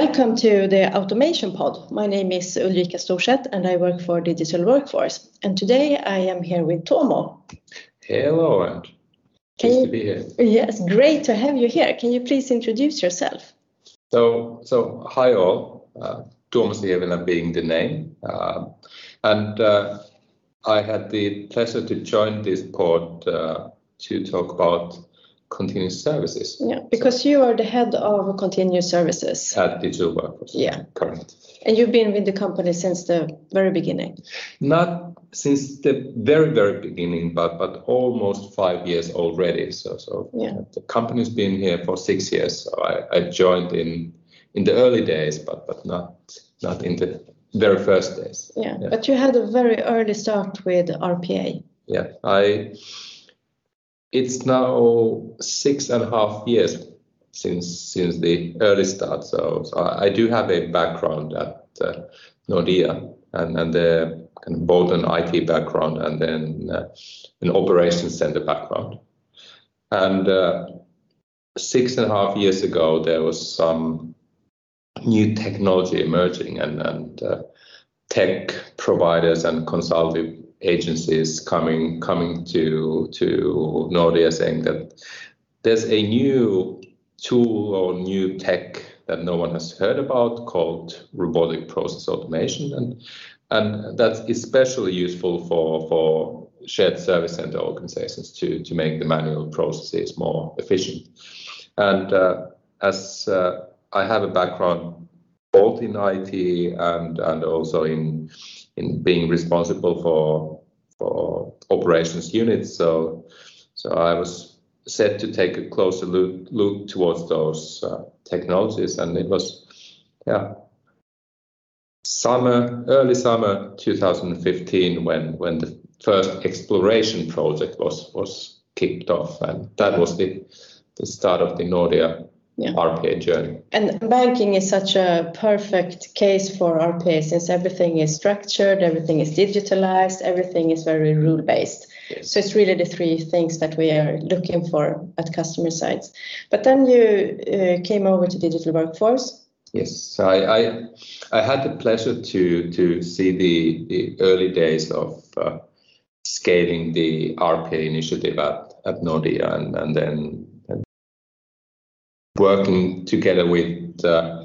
Welcome to the Automation Pod. My name is Ulrika Storseth, and I work for Digital Workforce. And today I am here with Tuomo. Hello, and nice to be here. Yes, great to have you here. Can you please introduce yourself? So, so hi all. Uh, Tuomo Sievilä being the name, uh, and uh, I had the pleasure to join this pod uh, to talk about continuous services. Yeah, because so, you are the head of continuous services at Digital Workforce. Yeah, correct. And you've been with the company since the very beginning. Not since the very very beginning, but but almost five years already. So so yeah. the company's been here for six years. So I, I joined in in the early days, but but not not in the very first days. Yeah, yeah. but you had a very early start with RPA. Yeah, I it's now six and a half years since since the early start. So, so I, do have a background at uh, Nordea and and the kind of both an IT background and then uh, an operations center background. And uh, six and a half years ago, there was some new technology emerging and and uh, tech providers and consulting agencies coming coming to to Nordea saying that there's a new tool or new tech that no one has heard about called robotic process automation. And and that's especially useful for for shared service center organizations to to make the manual processes more efficient. And uh, as uh, I have a background both in IT and and also in in being responsible for operations unit. So so I was set to take a closer look, look towards those uh, technologies, and it was yeah summer early summer 2015 when when the first exploration project was was kicked off, and that was the the start of the Nordea yeah. RPA journey. And banking is such a perfect case for RPA since everything is structured, everything is digitalized, everything is very rule based. Yes. So it's really the three things that we are looking for at customer sides. But then you uh, came over to Digital Workforce. Yes, I, I, I had the pleasure to to see the, the early days of uh, scaling the RPA initiative at, at Nordea and, and then working together with uh,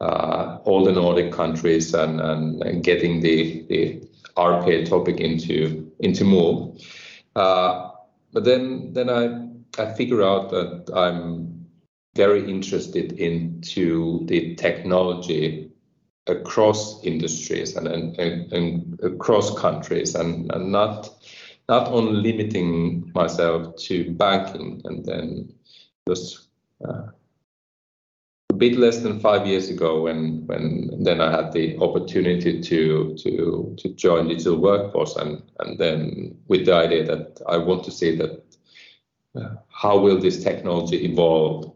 uh, all the Nordic countries and, getting the, RPA topic into into move. Uh, but then then I I figure out that I'm very interested into the technology across industries and, across countries and, not not only limiting myself to banking and then just a bit less than five years ago when when then I had the opportunity to to to join digital workforce and and then with the idea that I want to see that uh, how will this technology evolve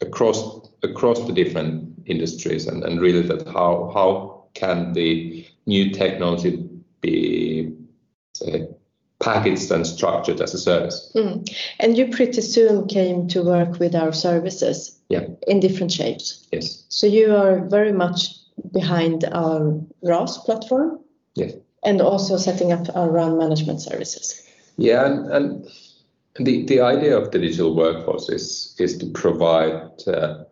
across across the different industries and, and really that how how can the new technology be packaged and structured as a service. Mm. And you pretty soon came to work with our services yeah. in different shapes. Yes. So you are very much behind our RAS platform. Yes. And also setting up our run management services. Yeah, and, and the, the idea of the digital workforce is is to provide uh,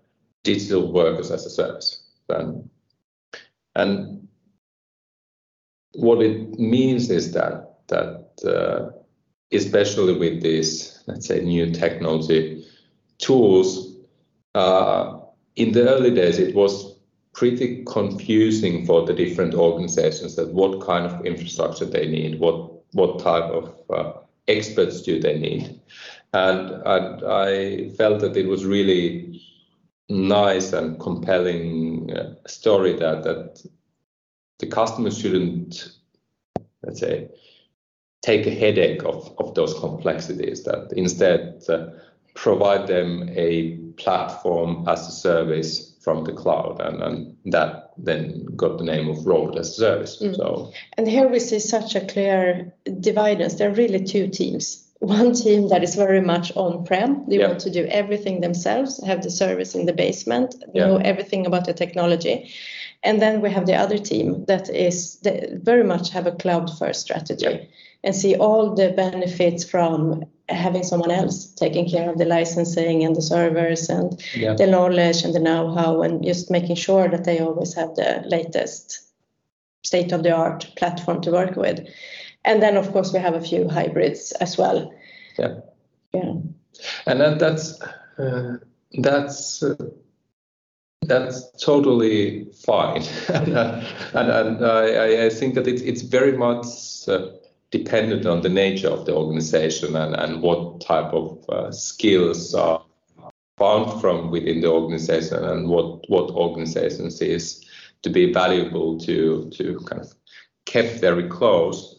digital workers as a service. And, and what it means is that that uh, especially with these, let's say, new technology tools, uh, in the early days, it was pretty confusing for the different organizations that what kind of infrastructure they need, what what type of uh, experts do they need, and, and I felt that it was really nice and compelling uh, story that that the customers shouldn't, let's say, take a headache of, of those complexities, that instead uh, provide them a platform as a service from the cloud and, and that then got the name of robot as a service mm. so and here we see such a clear dividance there are really two teams one team that is very much on-prem. They Yeah. want to do everything themselves, have the service in the basement, know everything about the technology. And then we have the other team that is that very much have a cloud-first strategy Yeah. and see all the benefits from having someone else taking care of the licensing and the servers and Yeah. the knowledge and the know-how and just making sure that they always have the latest state-of-the-art platform to work with. And then, of course, we have a few hybrids as well. Yeah. Yeah. and that, that's uh, that's uh, that's totally fine. And, uh, and, and I, I think that it's it's very much uh, dependent on the nature of the organization and, and what type of uh, skills are found from within the organization and what what organizations is to be valuable to to kind of kept very close.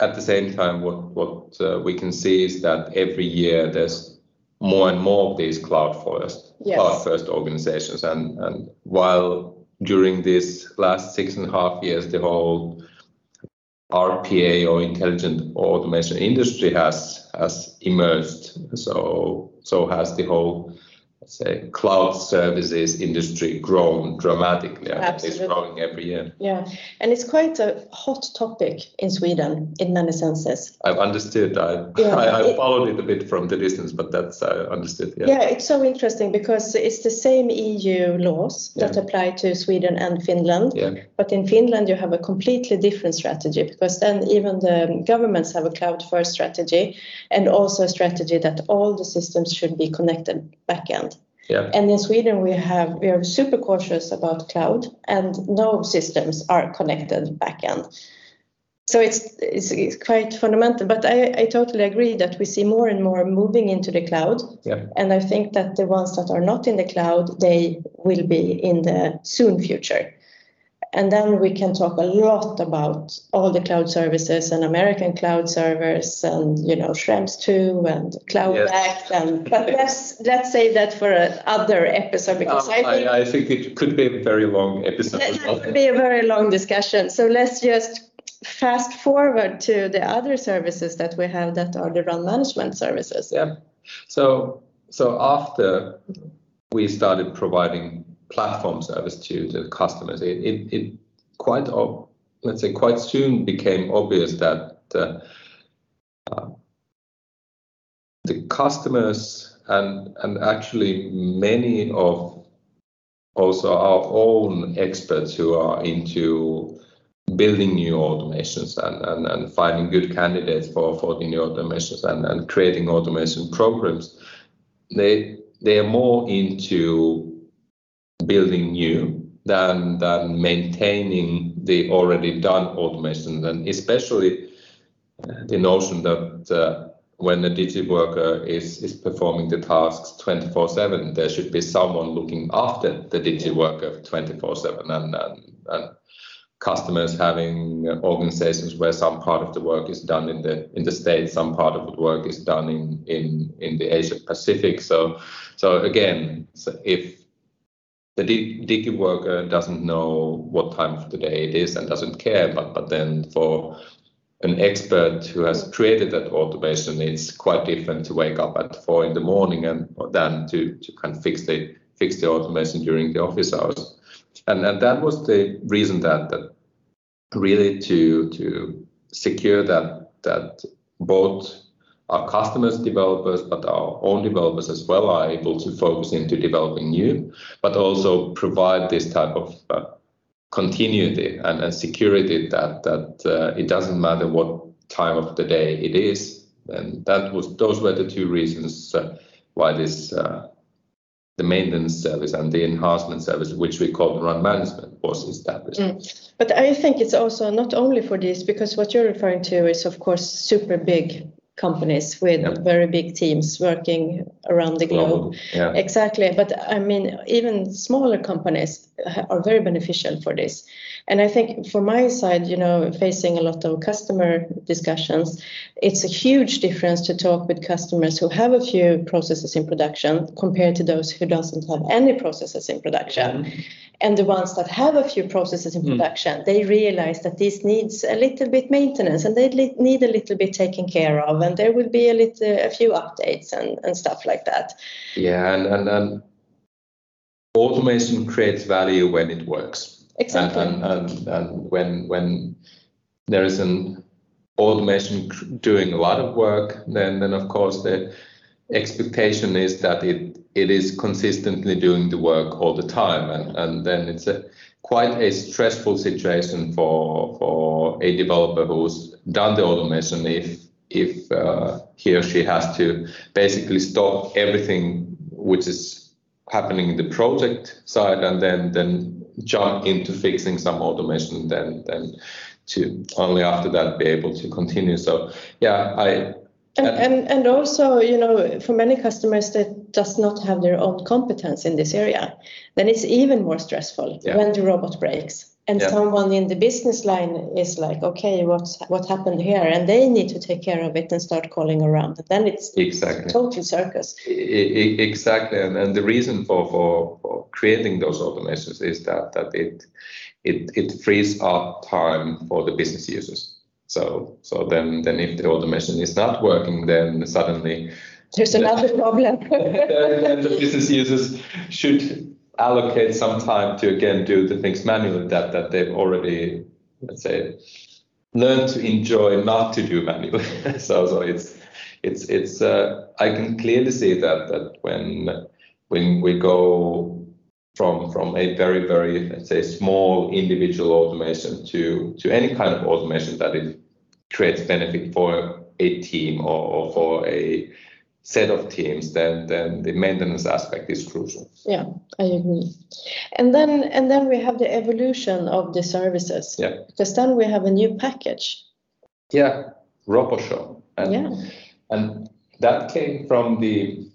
At the same time, what what uh, we can see is that every year there's more and more of these cloud first Yes. cloud first organizations, and and while during this last six and a half years, the whole RPA or intelligent automation industry has has emerged. So so has the whole say cloud services industry grown dramatically. and It's growing every year. Yeah, and it's quite a hot topic in Sweden in many senses. I've understood. I, Yeah, I, I it- followed it a bit from the distance, but that's I understood. Yeah. Yeah, it's so interesting because it's the same EU laws that Yeah. apply to Sweden and Finland. Yeah. But in Finland, you have a completely different strategy because then even the governments have a cloud first strategy and also a strategy that all the systems should be connected backend. Yeah. And in Sweden, we have we are super cautious about cloud, and no systems are connected backend. So it's, it's it's quite fundamental. But I, I totally agree that we see more and more moving into the cloud, Yeah. and I think that the ones that are not in the cloud, they will be in the soon future. And then we can talk a lot about all the cloud services and American cloud servers and you know Schrems 2 and Cloud Yes. Act and but let's let's save that for another episode because um, I think I, I think it could be a very long episode It well. would be a very long discussion. So let's just fast forward to the other services that we have that are the run management services. Yeah. So so after we started providing platform service to the customers, it it, it quite let's say quite soon became obvious that uh, uh, the customers and and actually many of also our own experts who are into building new automations and, and, and finding good candidates for, for the new automations and, and creating automation programs, they they are more into building new than than maintaining the already done automation. And especially uh, the notion that uh, when a digi worker is, is performing the tasks 24-7 there should be someone looking after the digi worker 24-7 and, and, and customers having organizations where some part of the work is done in the in the states some part of the work is done in in in the asia pacific. So so again so if the dig- digi worker doesn't know what time of the day it is and doesn't care but but then for an expert who has created that automation it's quite different to wake up at four in the morning and than to to kind of fix the fix the automation during the office hours. And and that was the reason that that really to to secure that that both our customers developers but our own developers as well are able to focus into developing new but also provide this type of uh, continuity and, and security that that uh, it doesn't matter what time of the day it is and that was those were the two reasons uh, why this uh, the maintenance service and the enhancement service, which we call run management, was established. But I think it's also not only for this, because what you're referring to is, of course, super big companies with Yeah. very big teams working around the globe. Yeah. Exactly. But I mean, even smaller companies are very beneficial for this. And I think for my side, you know, facing a lot of customer discussions, it's a huge difference to talk with customers who have a few processes in production compared to those who doesn't have any processes in production. Mm-hmm. And the ones that have a few processes in mm. production, they realize that this needs a little bit maintenance and they need a little bit taken care of and there will be a little a few updates and, and stuff like that. Yeah, and, and, and automation creates value when it works. Exactly. And, and, and, and when when there is an automation doing a lot of work, then then of course the expectation is that it it is consistently doing the work all the time, and and then it's a quite a stressful situation for for a developer who's done the automation if if uh, he or she has to basically stop everything which is happening in the project side and then then jump into fixing some automation then then to only after that be able to continue so yeah i and, and, and also, you know, for many customers that does not have their own competence in this area, then it's even more stressful Yeah. when the robot breaks and Yeah. someone in the business line is like, okay, what's what happened here, and they need to take care of it and start calling around. Then it's exactly total circus. I- I- Exactly, and, and the reason for, for, for creating those automations is that that it it it frees up time for the business users. So so then then if the automation is not working, then suddenly There's another problem. then the business users should allocate some time to again do the things manually that that they've already let's say learned to enjoy not to do manually. so so it's it's it's uh, I can clearly see that that when when we go from from a very very let's say small individual automation to to any kind of automation that it creates benefit for a team or, or for a set of teams then then the maintenance aspect is crucial yeah, I agree. And then and then we have the evolution of the services. Yeah. Because then we have a new package. yeah RoboShow and Yeah. and that came from the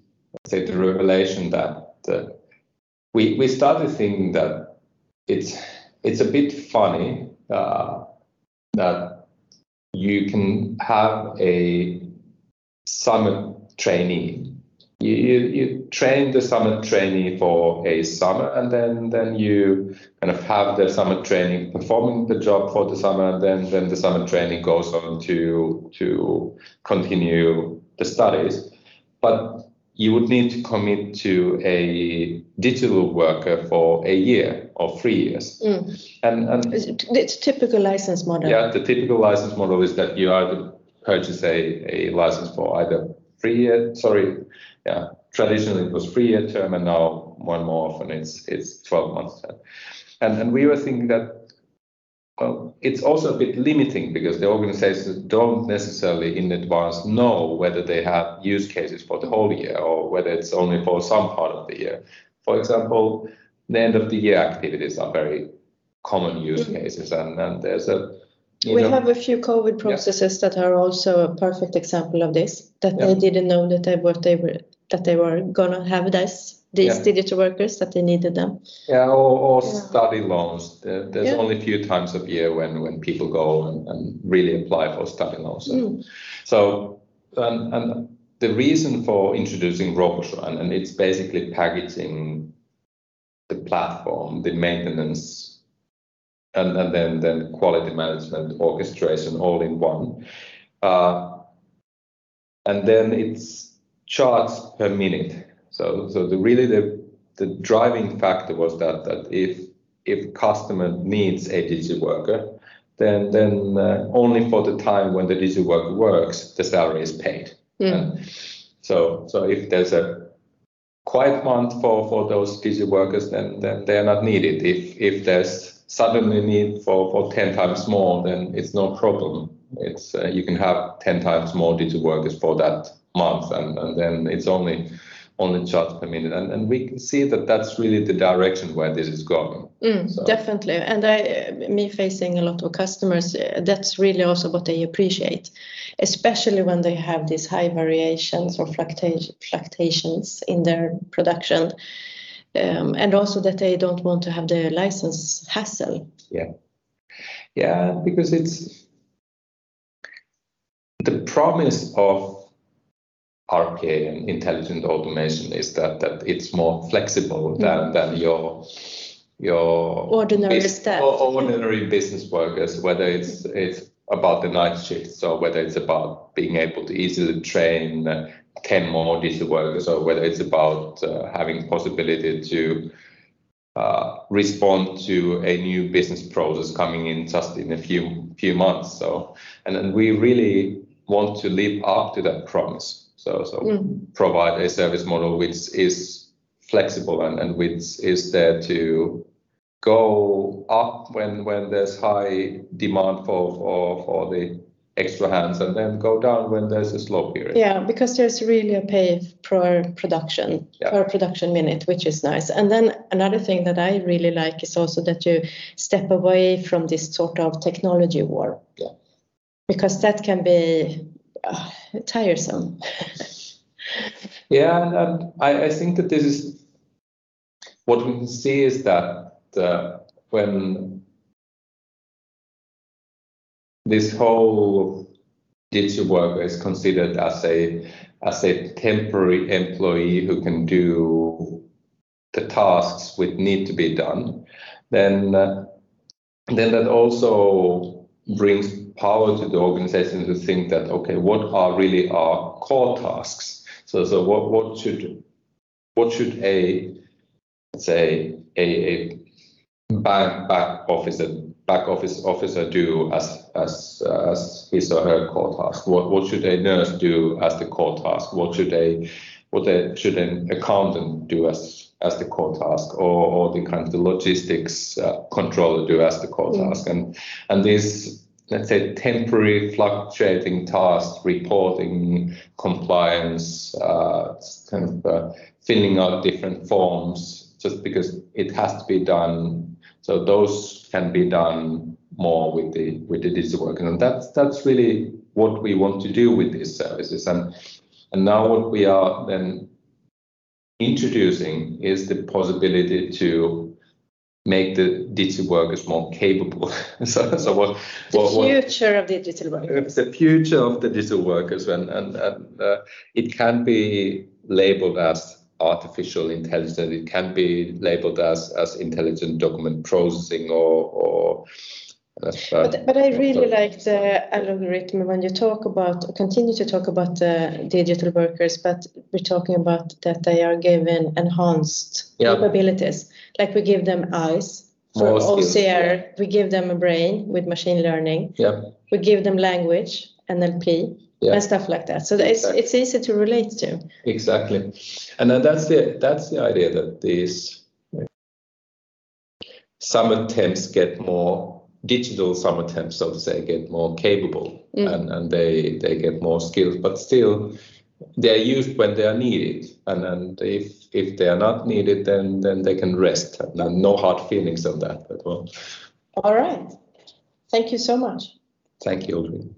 say the revelation that uh, we we started thinking that it's it's a bit funny uh, that you can have a summer trainee. You, you, you train the summer trainee for a summer and then, then you kind of have the summer training performing the job for the summer and then, then the summer training goes on to, to continue the studies. But you would need to commit to a digital worker for a year or three years. Mm. And, and It's typical license model. yeah, the typical license model is that you either purchase a, a license for either three year, sorry, yeah, traditionally it was three year term and now more and more often it's it's 12 months term. And, and we were thinking that well, it's also a bit limiting because the organizations don't necessarily in advance know whether they have use cases for the whole year or whether it's only for some part of the year. For example, the end of the year activities are very common use Mhm. cases and, and there's a you We know, have a few COVID processes that are also a perfect example of this. That they didn't know that they what they were that they were gonna have this these Yeah. digital workers that they needed them. Yeah, or, or Yeah. study loans. There- There's Yeah. only a few times of year when, when people go and, and really apply for study loans. So, Mm. so and, and the reason for introducing RoboShow, and, and it's basically packaging the platform, the maintenance, and, and then, then quality management, orchestration all in one. Uh, and then it's charts per minute. So, so the really the the driving factor was that that if if customer needs a digital worker, then then uh, only for the time when the digital worker works, the salary is paid. Mm. And so so if there's a quiet month for for those digital workers, then then they are not needed. If if there's suddenly need for for ten times more, then it's no problem. It's uh, you can have ten times more digital workers for that month, and and then it's only only charged per minute, and and we can see that that's really the direction where this is going. Mm, So- Definitely, and I, me facing a lot of customers, uh, that's really also what they appreciate, especially when they have these high variations or fluctua- fluctuations in their production, um, and also that they don't want to have the license hassle. Yeah, yeah, because it's the promise of RPA and intelligent automation is that that it's more flexible than than your your Ordinary bus- staff. ordinary business workers, whether it's it's about the night shift. So whether it's about being able to easily train uh, 10 more digital workers or whether it's about uh, having possibility to uh, respond to a new business process coming in just in a few few months. So and then we really want to live up to that promise. So so mm. provide a service model which is flexible and, and which is there to go up when when there's high demand for for, for the extra hands and then go down when there's a slow period. Yeah, because there's really a pay per production, yeah. per production minute, which is nice. And then another thing that I really like is also that you step away from this sort of technology war. Yeah. Because that can be uh, tiresome. yeah, and, and I, I think that this is what we can see is that when this whole digital worker is considered as a as a temporary employee who can do the tasks which need to be done, then uh, then that also brings power to the organization to think that okay, what are really our core tasks? So so what what should what should a say a, a back back officer back office officer do as as as his or her core task? What what should a nurse do as the core task? What should a what a, should an accountant do as as the core task, or or the kind of the logistics uh, controller do as the core mm. task? And and these let's say temporary fluctuating tasks, reporting, compliance, uh, kind of uh, filling out different forms, just because it has to be done so those can be done more with the with the digital workers, and that's that's really what we want to do with these services. And and now what we are then introducing is the possibility to make the digital workers more capable. so, so what, the what, future what, of digital workers. The future of the digital workers, and and, and uh, it can be labeled as artificial intelligence. It can be labeled as, as intelligent document processing or, or uh, but, but I really like the algorithm when you talk about, continue to talk about the digital workers, but we're talking about that they are given enhanced yeah. capabilities. Like we give them eyes for OCR, yeah. we give them a brain with machine learning, yeah. we give them language, NLP, yeah. and stuff like that. So exactly. it's it's easy to relate to. Exactly, and then that's the that's the idea that these some attempts get more digital some attempts, so to say, get more capable mm. and, and they they get more skills, but still they are used when they are needed, and and if if they are not needed, then then they can rest. And no hard feelings on that as well. All right. Thank you so much. Thank you, Audrey.